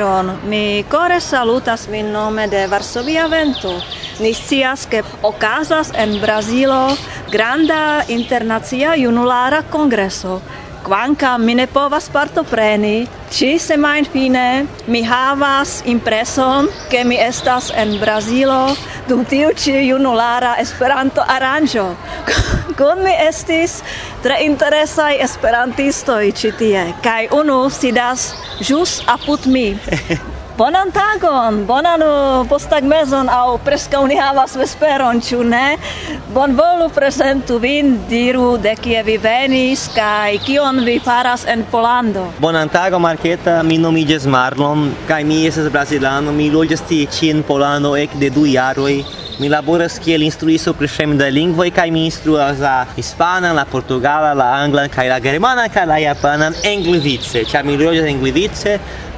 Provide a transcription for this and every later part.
veron. Mi core salutas vin nome de Varsovia Vento. Ni scias, ke okazas en Brazilo granda internacia junulara kongreso. Quanca mi ne povas partopreni, ci semain fine mi havas impreson ke mi estas en Brazilo dum tiu ci junulara Esperanto aranjo. Kun mi estis tre interesaj esperantistoj ci tie kaj unu sidas jus apud mi. Bonan tagon, bonan uh, postagmezon au aŭ preskaŭ ni havas vesperon, ĉu ne? Bonvolu prezentu vin, diru de kie vi venis kaj kion vi faras en Pollando. Bonan tagon, Marketa, mi nomiĝas Marlon kaj mi estas brazilano, mi loĝas tie ĉi en Pollando ekde du jaroj. Mi laboras kiel instruisto pri fremdaj lingvoj kaj mi instruas la hispanan, la portugala, la anglan kaj la germanan kaj la japanan englizice, Ĉar mi loĝas en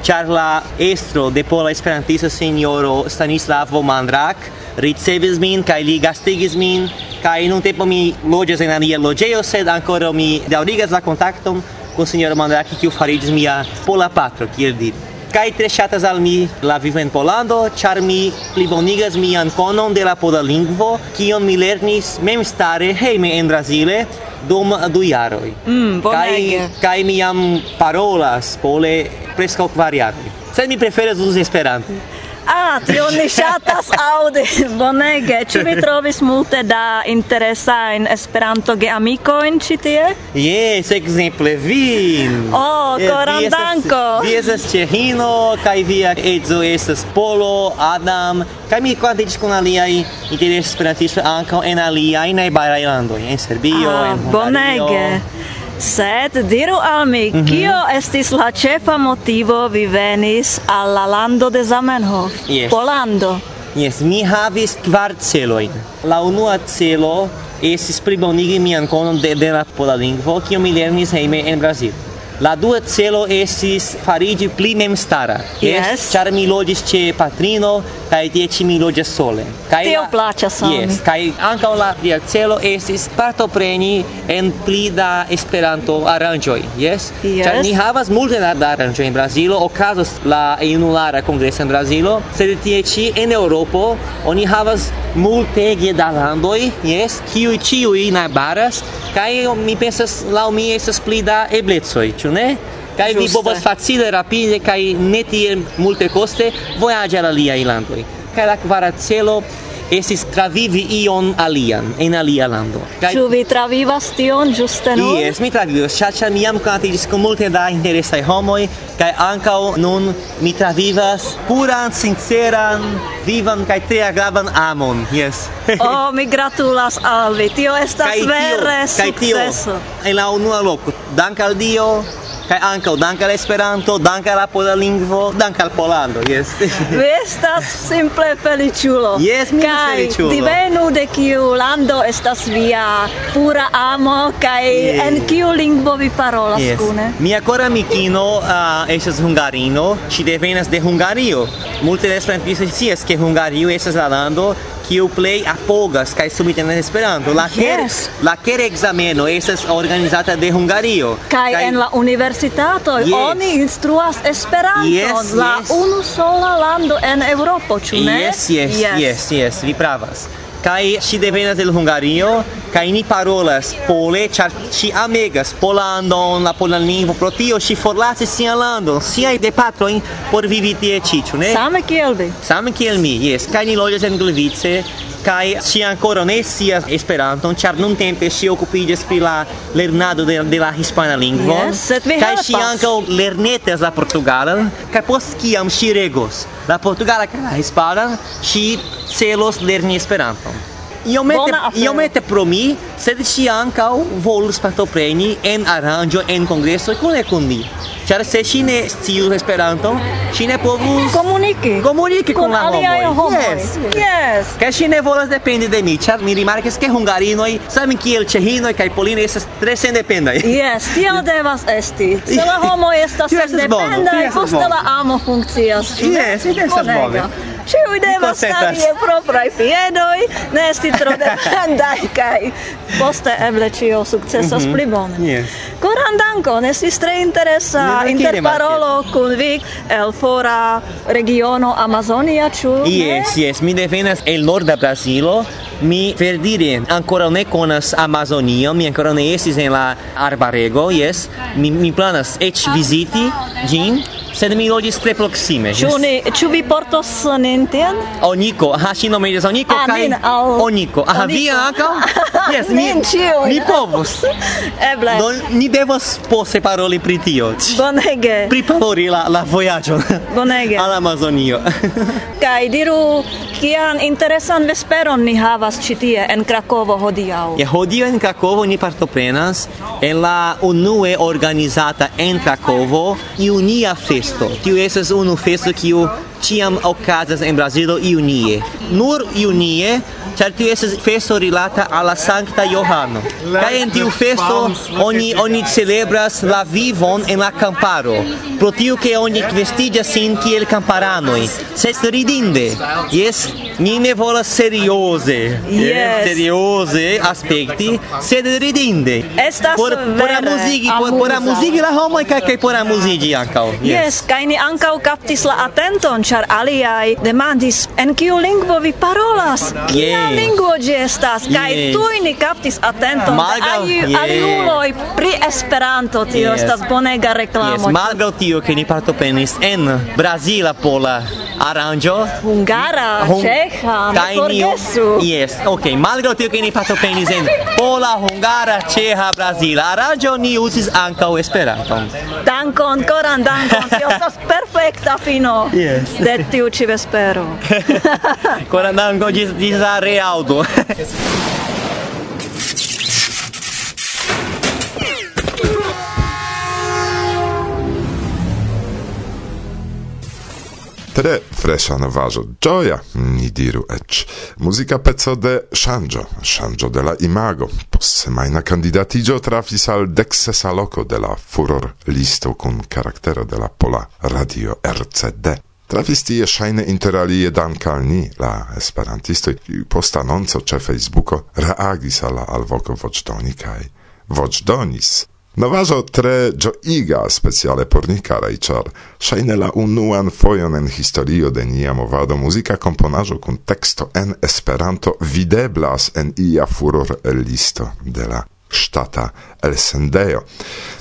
ĉar la estro de pola esperantisto sinjoro Stanislavo Mandrak ricevis min kaj li gastigis min kaj nun tempo mi loĝas en alia loĝejo, sed ankoraŭ mi daŭrigas la kontakton kun sinjoro Mandrak, kiu fariĝis mia pola patro, kiel diri kai tre ŝatas al mi la vivo en Polando, char mi plibonigas mian konon de la pola lingvo, kion mi lernis memstare hejme en Brazile dum du jaroj. Mm, bonege. Kai kai mi jam parolas pole preskaŭ kvar jaroj. Sed mi preferas uzi Esperanton. Ah, tio ni ŝatas aŭdi. Bonege. Ĉu vi trovis multe da interesajn Esperanto-geamikojn ĉi tie? Jes, ekzemple vin. Oh, koran danko. Vi estas ĉeĥino kaj via edzo estas Polo, Adam, kaj mi konatiĝis kun aliaj interesaj esperantistoj ankaŭ en aliaj najbaraj landoj, en Serbio, ah, en Hungario. Bonege. Sed diru al mi, mm -hmm. kio estis la ĉefa motivo vi venis al la lando de Zamenhof, yes. Polando? Yes, mi havis kvar celojn. La unua celo estis plibonigi mian konon de, de la pola lingvo, kiu mi lernis hejme en Brazilo. La dua celo estis farigi pli memstara. Yes. Ĉar yes, mi loĝis ĉe patrino kaj tie ĉi mi loĝas sole. Kaj Tio plaĉas al yes, mi. Kaj ankaŭ la lia celo estis partopreni en pli da Esperanto aranĝoj. Yes. yes. Ĉar ni havas multe da aranĝoj en Brazilo, okazas la junulara kongreso en Brazilo, sed tie ĉi en Eŭropo oni havas multege da landoj, jes, kiuj ĉiuj najbaras, kaj mi pensas laŭ mi estas pli da eblecoj, ĉu ne? Kaj vi povas facile, rapide kaj ne tiel multe koste vojaĝi al aliaj landoj. Kaj la kvara celo estis travivi ion alian en alia lando. Kaj Ĉu vi travivas tion ĝuste nun? Yes, mi travivas, ĉar ĉar mi jam konatiĝis kun multe da interesaj homoj kaj ankaŭ nun mi travivas puran, sinceran, vivan kaj tre agravan amon. yes. oh, mi gratulas al vi. Tio estas kaj vere tio, sukceso. Kaj tio en la unua loko. Dank al Dio kaj ankaŭ dank al Esperanto, dank al la pola lingvo, dank al Polando, yes Vi estas simple feliĉulo. Jes, mi estas feliĉulo. Kaj divenu de kiu lando estas via pura amo kaj yes. en kiu lingvo vi parolas yes. kune? Mia kora amikino uh, estas hungarino, ŝi devenas de Hungario. Multe de esperantistoj scias ke Hungario estas la lando kiu plej apogas kaj subtenas Esperanto. La ker yes. la ker ekzameno estas organizata de Hungario. Kaj en la universitato yes. oni instruas Esperanton, yes, la yes. unu sola lando en Eŭropo, ĉu ne? Yes, yes, yes, yes, yes, vi pravas kai si devenas el Hungario kai ni parolas pole char si amegas polandon la polan lingvo. Pro tio si forlasis sian landon siaj gepatrojn por vivi tie ĉi ĉu ne? Same kiel vi. Same kiel mi yes. Kaj ni loĝas en Glivice kai si ancora ne sia Esperanton ĉar nuntempe si okupiĝas pri la lernado de, de la hispana lingvo yes, kaj si ankaŭ lernetas la portugalan kaj post kiam si regos la portugala kaj la hispana si celos lerni Esperanton iomete iomete pro mi, sed ŝi ankaŭ volus partopreni en aranĝo en kongreso kune kun mi. Ĉar se ŝi ne scius Esperanton, ŝi ne povus komuniki komuniki kun la homoj. Yes. Yes. Kaj ŝi ne volas dependi de mi, ĉar mi rimarkis ke hungarinoj same kiel ĉehinoj kaj polinoj estas tre sendependaj. Yes, tio devas esti. Se la homo estas sendependaj, poste la amo funkcias. Yes, estas bone. Ciu devas stavi je propraj piedoj, ne esti tro dependaj, kai poste eble cio sukcesas mm -hmm. pli bone. Yes. Koran dankon, estis tre interesa interparolo kun vi el fora regiono Amazonia, ĉu? Yes, yes, mi devenas el norda brasilo Mi per dire ancora ne conas Amazonio, mi ancora ne estis en la arbarego, yes. Mi mi planas ec visiti gin, sed mi logis tre proksime. Ciu, ne ciu vi portos nenten? Onico, ha ŝi nomiĝas Onico, ah, kaj al... Onico. Ah, via anca? Yes, mi ciu, Ni povos. Eble. Do ni devos pose paroli pri tio. Bonege. Priparoli la la vojaĝon. Bonege. Al Amazonio. kai diru kian interesan vesperon ni havas citie ĉi tie en Krakovo hodiaŭ? Ja, hodiaŭ en Krakovo ni partoprenas en la unue organizata en Krakovo Junia Festo. Tiu estas unu festo kiu tiam okazas en Brazilo iunie. Nur iunie, ĉar tiu estas festo rilata al la Sankta Johano. Kaj en tiu festo oni oni celebras la vivon en la kamparo. Pro tiu ke oni vestiĝas sin kiel kamparanoj. Sed ridinde, jes ni ne volas serioze, yes. serioze aspekti, sed ridinde. Estas por, por amuzigi, por, por amuzigi la homoj kaj kaj por amuzigi ankaŭ. Yes, yes kaj ni ankaŭ kaptis la atenton, ĉar aliaj demandis en kiu lingvo vi parolas? Kia yes. lingvo ĝi estas? Kaj yes. tuj ni kaptis atenton. Malgaŭ yes. aliuloj pri Esperanto, tio yes. estas bonega reklamo. Yes. Malgraŭ tio, ke ni partoprenis en Brazila pola aranĝo? Hungara hung... ĉeĥa kaj ni jes okej okay. malgraŭ tio ke ni partoprenis en pola hungara ĉeĥa brazila aranĝo ni uzis ankaŭ esperanton. Dankon koran dankon. Tio estas perfekta fino yes. de tiu ĉi vespero koran dankon ĝis ĝis la reaŭdo. Tre fresha novajo gioia ni diru ecz musica pezzo de shangio shangio de la imago possemajna candidatigio trafis al deksesa loko de la furor listo kun karaktero de la pola radio RCD Trafis tie ŝajne interalie dank' al ni, la esperantistoj, post anonco ĉe Facebooko reagis al la alvoko voĉdoni kaj voĉdonis. Novazo tre gioiga speciale por ni i ĉar ŝajne la unuan fojon en historio de nia movado muzika komponaĵo kun teksto en Esperanto videblas en ia furor listo de la ŝtata elsendejo.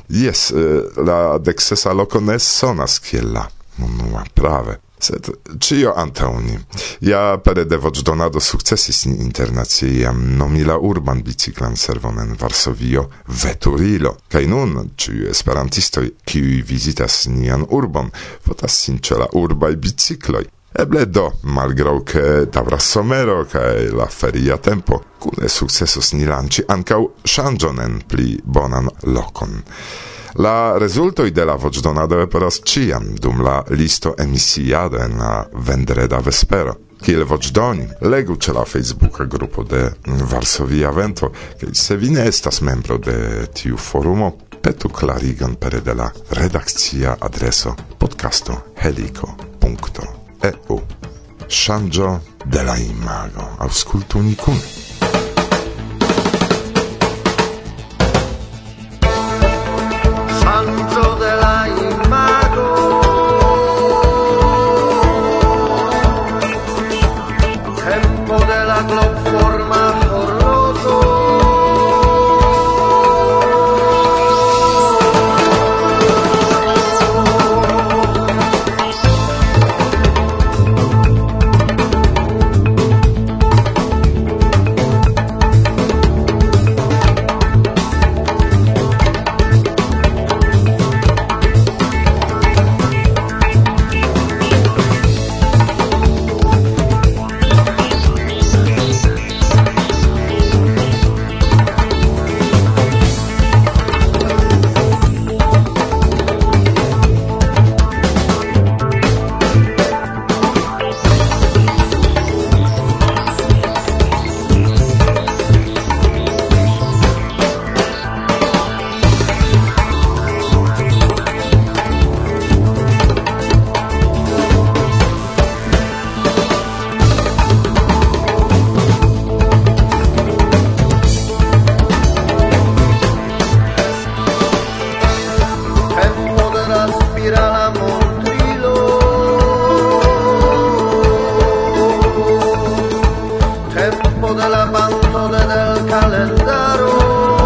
Jes, eh, la deksesa loko ne sonas kiel la unua prave sed cio antauni. Ja pere de voĉdonado sukcesis ni internacie jam nomi la urban biciklan servon en Varsovio veturilo. Kaj nun ĉiuj esperantistoj, kiuj vizitas nian urbon, fotas sin ĉe la urbaj bicikloj. Eble do, malgraŭ ke daŭras somero kaj la feria tempo, kune sukcesos ni lanĉi ankaŭ ŝanĝon en pli bonan lokon. La rezultoj de la voĉdonado aperas ĉiam dum la listo emisiado en la vendreda vespero. Kiel voĉdoni, legu ĉe la Facebooka grupo de Varsovia Vento, kaj se vi ne estas membro de tiu forumo, petu klarigon pere de la redakcia adreso podcasto helico.eu. Ŝanĝo de la Imago, auscultu unicum. l'abbandono del calendario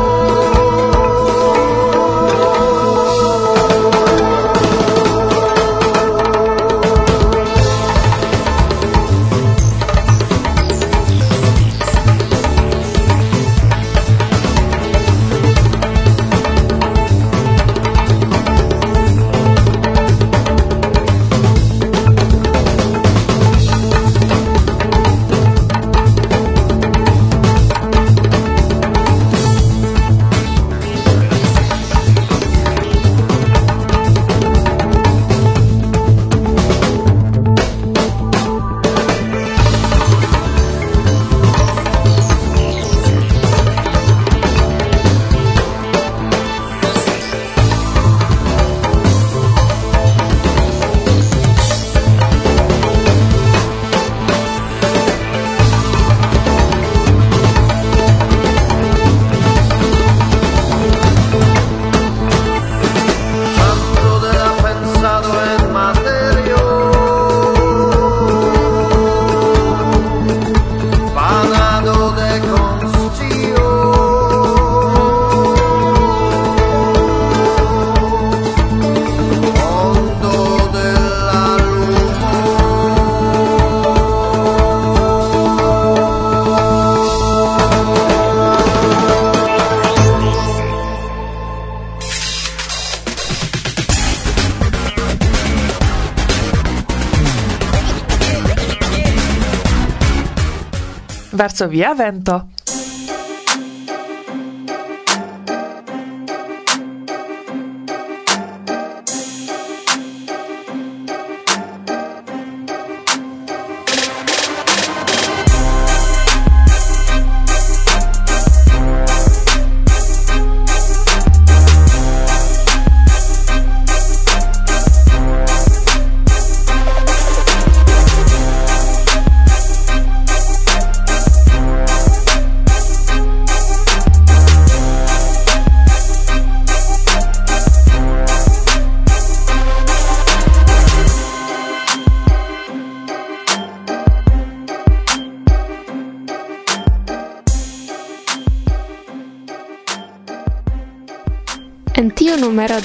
soviavento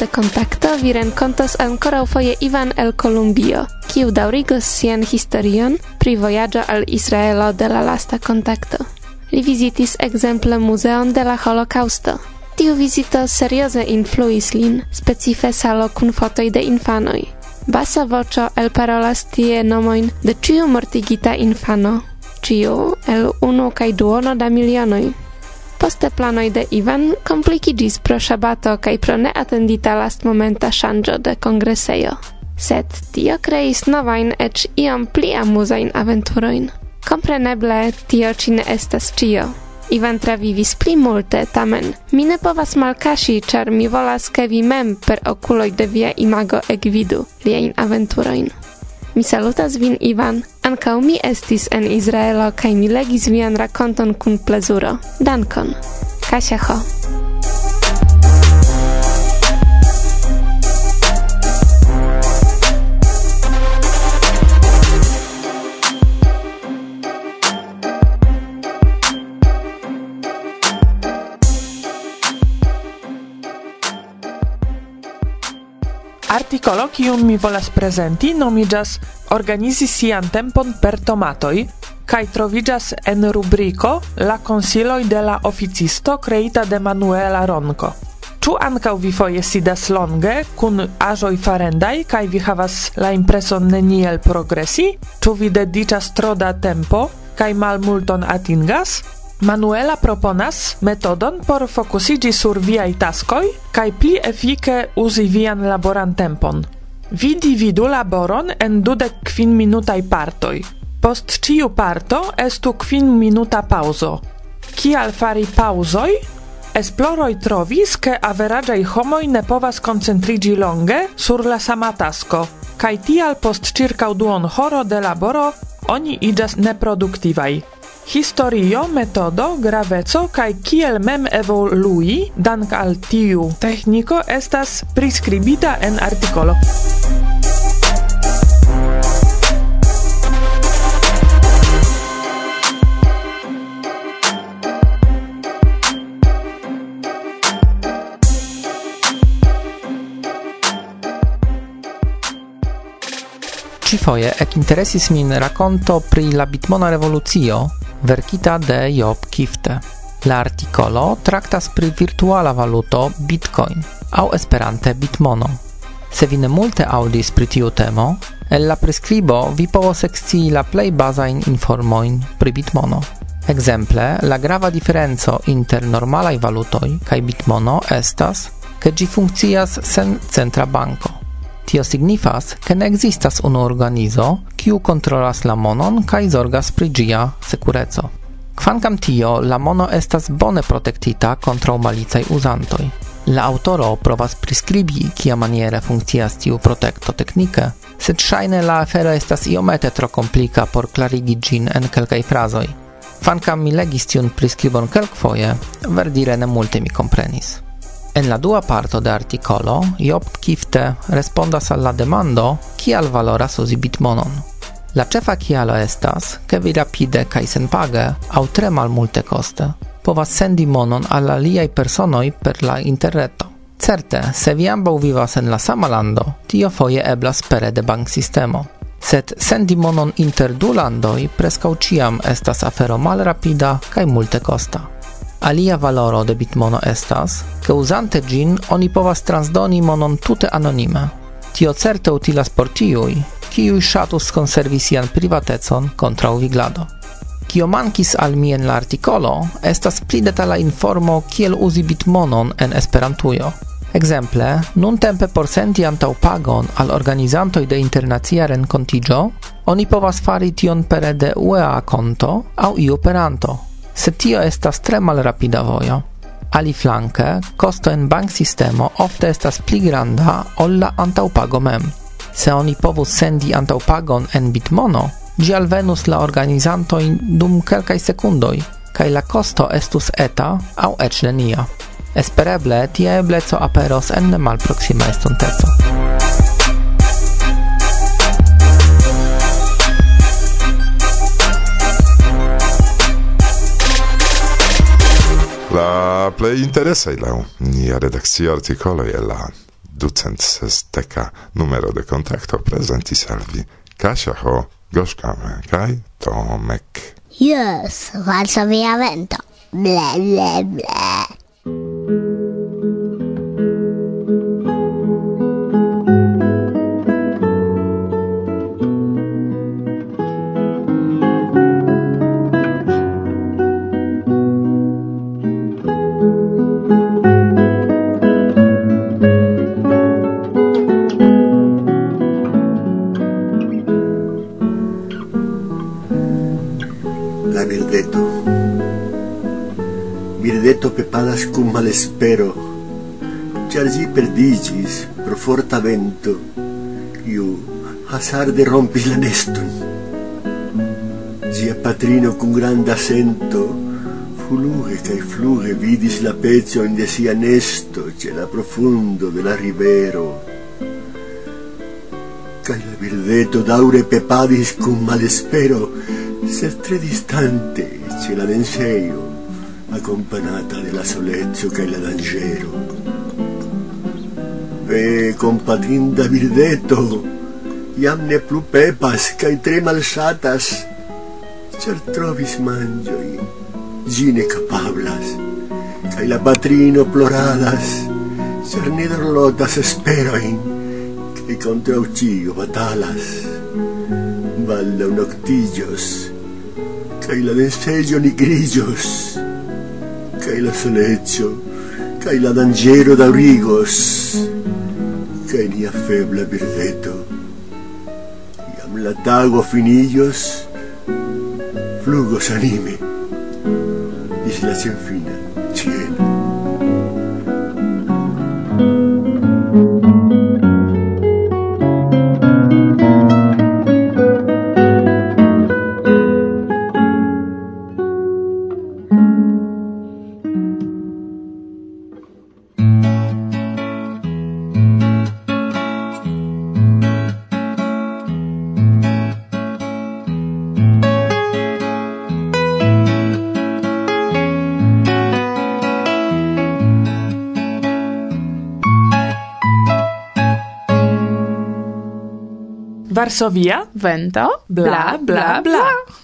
de contacto vi renkontos ankoraŭ foje Ivan el Columbio, kiu daŭrigos sian historion pri vojaĝo al Israelo de la lasta kontakto. Li vizitis ekzemple muzeon de la holokausto. Tiu vizito serioze influis lin, specife salo kun fotoj de infanoj. Basa voĉo elparolas tie nomojn de ĉiu mortigita infano, ĉiu el unu kaj duono da milionoj. Poste planoi de Ivan complicigis pro shabato cae pro neatendita lastmomenta shangio de congreseio. Sed tio creis novain ec iom pli amusain aventuroin. Compreneble, tio ĉi ne estas cio. Ivan travivis pli multe, tamen mi ne povas malkaŝi, ĉar mi volas, ke vi mem per okuloj de via imago ekvidu liajn aventurojn. Mi salutas vin Ivan. Ankaŭ mi estis en Izraelo kaj mi legis vian rakonton kun plezuro. Dankon. Kasia Ho. Articolo kiun mi volas prezenti nomiĝas Organizi sian tempon per tomatoj kaj troviĝas en rubriko La konsiloj de la oficisto kreita de Manuela Ronko. Ĉu ankaŭ vi foje sidas longe kun aĵoj farendaj kaj vi havas la impreson neniel progresi? Ĉu vi dediĉas tro da tempo kaj malmulton atingas? Manuela proponas metodon por fokusigi sur viaj taskoj kaj pli efike uzi vian laboran tempon. Vi dividu laboron en dudek kvin minutaj partoj. Post ciu parto estu kvin minuta pauzo. Kial fari pauzoj? Esploroj trovis, ke averaĝaj homoj ne povas koncentriĝi longe sur la sama tasko, kaj tial post ĉirkaŭ duonhoro de laboro oni iĝas neproduktivaj. Historio, metodo, graveco kai kiel mem evolui dank al tiu tehniko estas priskribita en artikolo. Cifoje, ec interesis min raconto pri la Bitmona revolucio, verkita de Job Kifte. La articolo tractas pri virtuala valuto Bitcoin, au esperante Bitmono. Se vi ne multe audis pri tiu temo, el la prescribo vi povos exci la plei basain informoin pri Bitmono. Exemple, la grava differenzo inter normalai valutoi kai Bitmono estas che gi funkcias sen centra banco. Tio signifas, ke ne existas unu organizo, kiu kontrolas la monon kaj zorgas pri ĝia sekureco. Kvankam tio, la mono estas bone protektita kontraŭ malicaj uzantoj. La autoro provas priskribi kia maniere funkcias tiu protekto teknike, sed ŝajne la afero estas iomete tro komplika por klarigi ĝin en kelkaj frazoj. Kvankam mi legis tiun priskribon kelkfoje, verdire ne multe mi komprenis. En la dua parto de articolo, Job Kifte respondas al la demando kial valoras uzi bitmonon. La cefa kialo estas, ke vi rapide kaj senpage aŭ tre malmulte koste povas sendi monon al aliaj personoj per la interreto. Certe, se vi ambaŭ vivas en la sama lando, tio foje eblas pere de banksistemo. Sed sendi monon inter du landoj preskaŭ ĉiam estas afero malrapida kaj multe costa. Alia valoro de bitmono estas, ke uzante gin oni povas transdoni monon tute anonime. Tio certe utilas por tiuj, kiuj ŝatus konservi sian privatecon kontraŭ viglado. Kio mankis al mi en la artikolo estas pli detala informo kiel uzi bitmonon en Esperantujo. Ekzemple, nuntempe por senti antaŭ pagon al organizantoj de internacia renkontiĝo, oni povas fari tion pere de UEA konto aŭ iu peranto se tio estas tre malrapida vojo. Aliflanke, costo en bank sistemo ofte estas pli granda ol la antaŭpago mem. Se oni povus sendi antaŭpagon en bitmono, ĝi alvenus la organizantojn dum kelkaj sekundoj, kaj la kosto estus eta aŭ eĉ nenia. Espereble tia ebleco aperos en nemalproksima estonteco. La plei interesei leu nia redakcia artikolo e la ducent sesteca numero de contacto prezentis al vi Kasia Ho, Gorzkame kaj Tomek. Yes, Varsovia Vento. Ble, ble, ble. al espero, char gi perdigis pro forta vento, iu hasarde rompis la neston. Gia patrino cun granda sento, fluge cae fluge vidis la pezzo in de sia nesto ce la profundo de la rivero. Cae la birdeto daure pepadis cun malespero, ser tre distante ce la denseio accompagnata la solezio che la dangero. E compatinda birdeto, iam ne plu pepas, cae tre malsatas, cer trovis mangioi, gine capablas, cae la patrino ploradas, cer ne dorlotas esperoin, cae contra uccio batalas. Valda un octillos, cae la densello ni grillos, cae la solecio, cae la danĝero daŭrigos, kaj nia febla birdeto. Jam la tago finiĝos, flugos anime, ĝis la senfina. Varsovia, vento, bla bla bla. bla.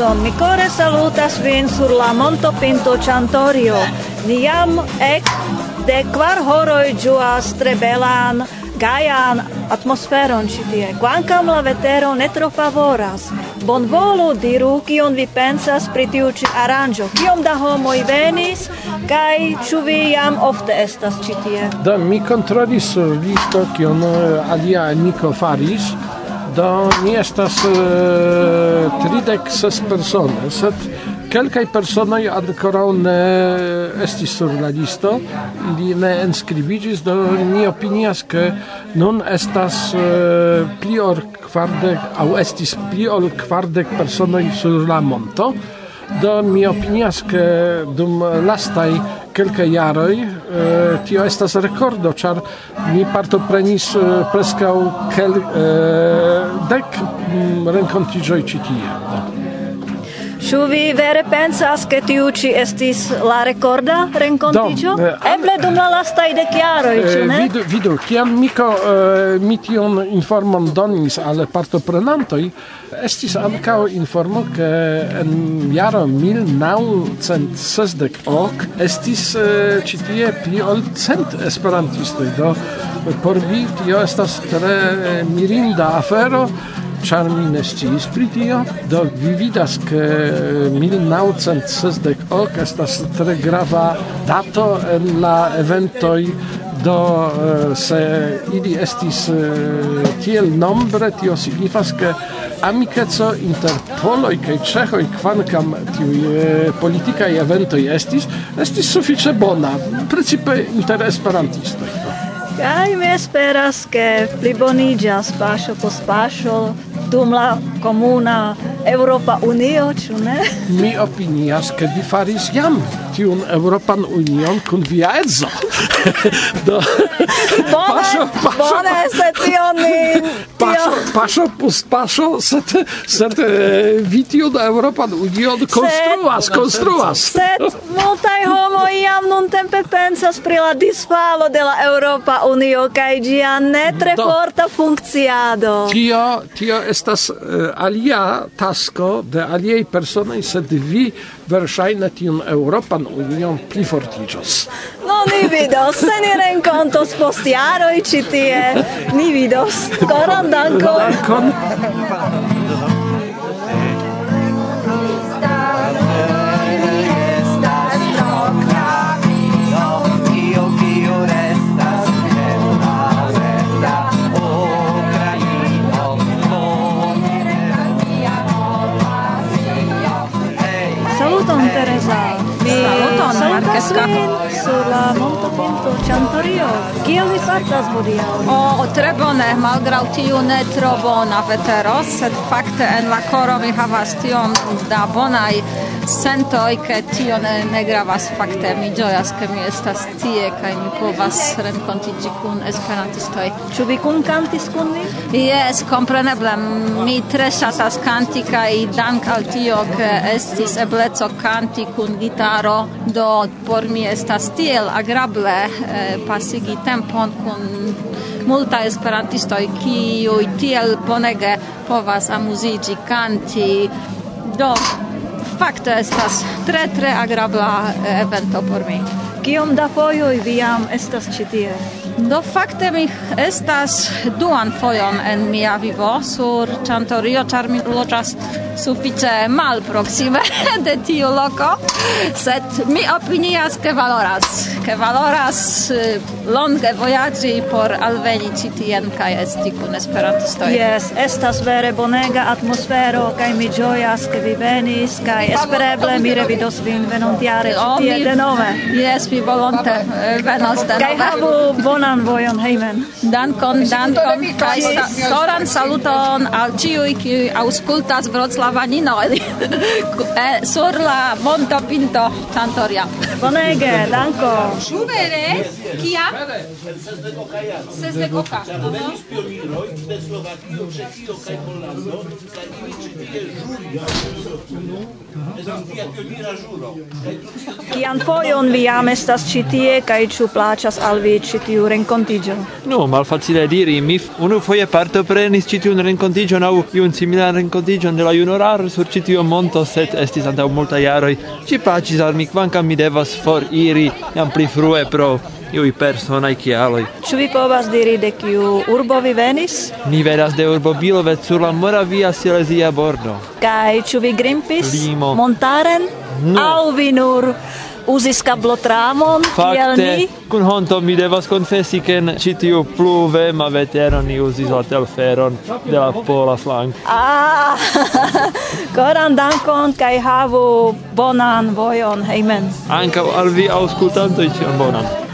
Parizon, mi core salutas vin sur la monto pinto Chantorio. Ni jam ec de kvar horoj ĝuas tre belan gajan atmosferon ĉi tie, kvankam la vetero ne tro favoras. Bonvolu diru kion vi pensas pri tiu ĉi aranĝo, kiom da homoj venis kaj ĉu vi jam ofte estas ĉi tie? Do mi kontrolis listo eh, kion eh, alia amiko faris do ni estas uh, tridek ses persone, sed kelkaj personoj ankoraŭ ne estis sur la listo, ili ne enskribiĝis, do ni opinias ke nun estas uh, pli ol kvardek aŭ estis pli ol kvardek personoj sur la monto. Do mi opinias ke dum lastaj kelkaj jaroj eh, tio estas rekordo, ĉar mi partoprenis eh, preskaŭ kel, eh, dek mm, renkontiĝoj ĉi tie. Ĉu vi vere pensas ke tiu ĉi estis la rekorda renkontiĝo? Eh, Eble dum la lastaj dek jaroj, eh, ĉu ne? Vidu, vidu kiam Miko uh, mi tion informon donis al partoprenantoj, estis ankaŭ informo ke en jaro 1960 ok estis uh, ĉi tie pli ol cent esperantistoj do por mi tio estas tre mirinda afero char mi ne sciis pri tio. Do vi vidas, ke eh, 1960 ok estas tre grava dato en la eventoj do eh, se ili estis eh, tiel nombre tio signifas ke amikeco inter poloj kaj ĉeĥoj kvankam tiuj politikaj eventoj estis estis sufiĉe bona precipe inter esperantistoj kaj mi esperas ke pliboniĝas paŝo post paŝo Dumla com una Europa Unio, ĉu ne? Mi opinias, ke vi faris jam tiun Europan Union kun via edzo. Do bone, paŝo, paŝo, bone, se tion ni... Paŝo, paŝo, post paŝo, sed, sed eh, vi tiun Europan Union konstruas, konstruas. Sed multaj homoj jam nuntempe pensas pri la disfalo de la Europa Unio kaj ĝia ne tre forta funkciado. Tio, tio estas eh, alia ta tasko de aliej personoj, sed vi verŝajne tiun Europan Union plifortiĝos. No, ni vidos, se ni renkontos post jaroj ĉi tie, ni vidos. Koran dankon! Dankon! Francesca sur la monto pinto Chantorio. Kiel vi fartas hodiaŭ? O, oh, tre bone, malgraŭ tiu ne tro bona vetero, sed fakte en la koro mi havas tiom da bonaj sentoj ke tio ne, ne gravas fakte. Mi ĝojas ke mi estas tie kaj mi povas renkontiĝi kun esperantistoj. Ĉu vi kun kantis kun ni jes kompreneble. Mi tre ŝatas kanti kaj dank al tio ke estis ebleco kanti kun gitaro. Do por mi estas tiel agrable eh, pasigi tempon kun multa esperantistoj kiuj tiel bonege povas amuziĝi kanti. Do fakte estas tre tre agrabla eh, evento por mi. Kiom da fojoj vi jam estas ĉi tie? Do fakte mi estas duan fojon en mia vivo sur Chantorio, ĉar mi loĝas sufiĉe malproksime de tiu loko, sed mi opinias ke valoras, ke valoras eh, longe vojaĝi por alveni ĉi tien kaj esti kun esperantistoj. Jes, estas vere bonega atmosfero kaj mi ĝojas ke vi venis kaj espereble mi revidos vin venontjare ĉi oh, tie denove. Jes, mi volonte eh, venos denove. Kaj havu bonan bonan vojon hejmen. Dankon, dankon, kaj koran saluton al ĉiuj, kiuj aŭskultas Vroclavaniloj sur la montopinto Santoria. Bonege, danko. Ĉu vere? Kia? Sesdek oka. Kian fojon vi jam estas ĉi tie kaj ĉu plaĉas al vi ĉi tiu rencontigio? No, malfacile diri. Mi unu foie parto prenis citiun rencontigio nau iun similan rencontigio de la junorar sur citio monto, set estis antau multa iaroi. Ci pacis al mi, quancam mi devas for iri jam pli frue pro iui personai cialoi. Ci vi povas diri de kiu urbo vi venis? Mi venas de urbo Bilovec sur la Moravia Silesia bordo. Kaj ĉu vi grimpis? Limo. Montaren? No. Au vi nur uzis kablotramon kiel ni? Kun honto mi devas konfesi, ke ĉi tiu pluvema vetero ni uzis la telferon de la pola flanko. Ah, koran dankon kaj havu bonan vojon hejmen. Ankaŭ al vi aŭskultantoj ĉion bonan.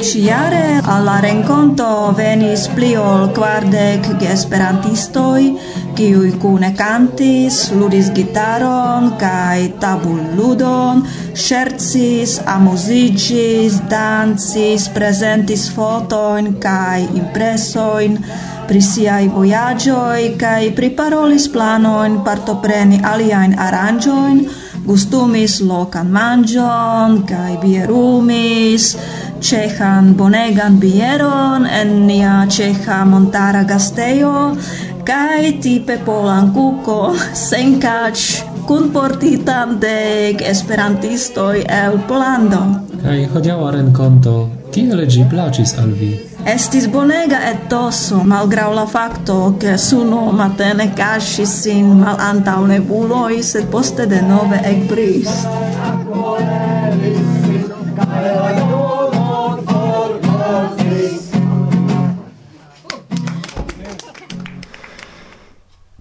Ciare alla renconto venis pli ol quardec gesperantistoi, kiui cune cantis, ludis gitaron, cae tabul ludon, scherzis, amusigis, dancis, presentis fotoin, cae impresoin, pri siai voyagioi, cae priparolis planoin partopreni aliaen aranjoin, gustumis locan mangion, cae bierumis, cehan bonegan bieron en nia ceha montara gasteo kaj tipe polan kuko sen kach kun portitan de esperantistoi el polando Kaj hodiaŭa renkonto kiel ĝi plaĉis al vi? Estis bonega et toso, malgrau la facto che suno matene cascis sin mal antau nebuloi, sed poste de nove ec bris.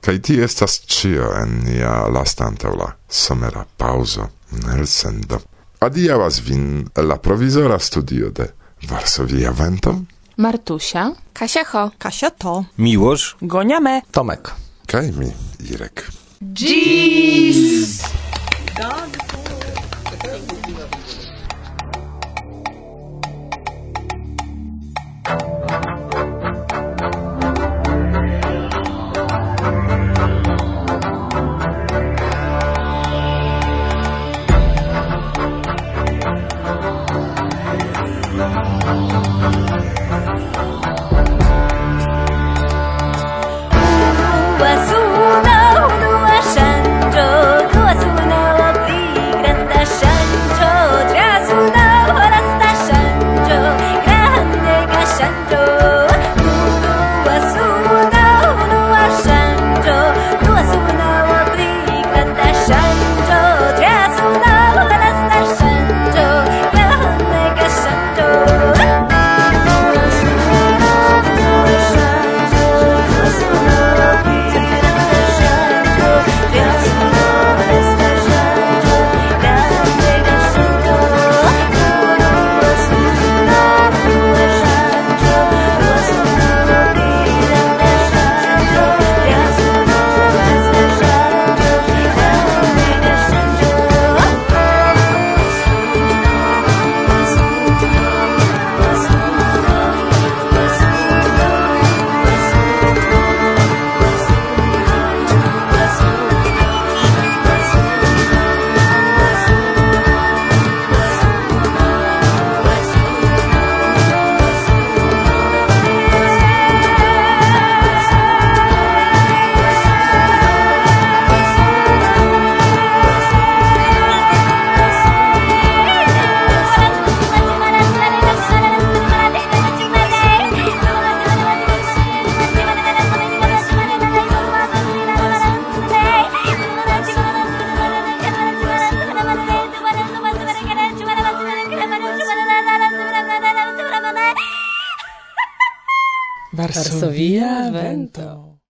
Kai ti estas cio en nia lastantaŭ somera pauzo elsendo. Adiaŭas vin la provizora studio de Varsovia Vento. Martusia, Kasiecho, Kasieto, Miłosz, Goniame, Tomek. Kaj mi, Irek. Jeez! Dog.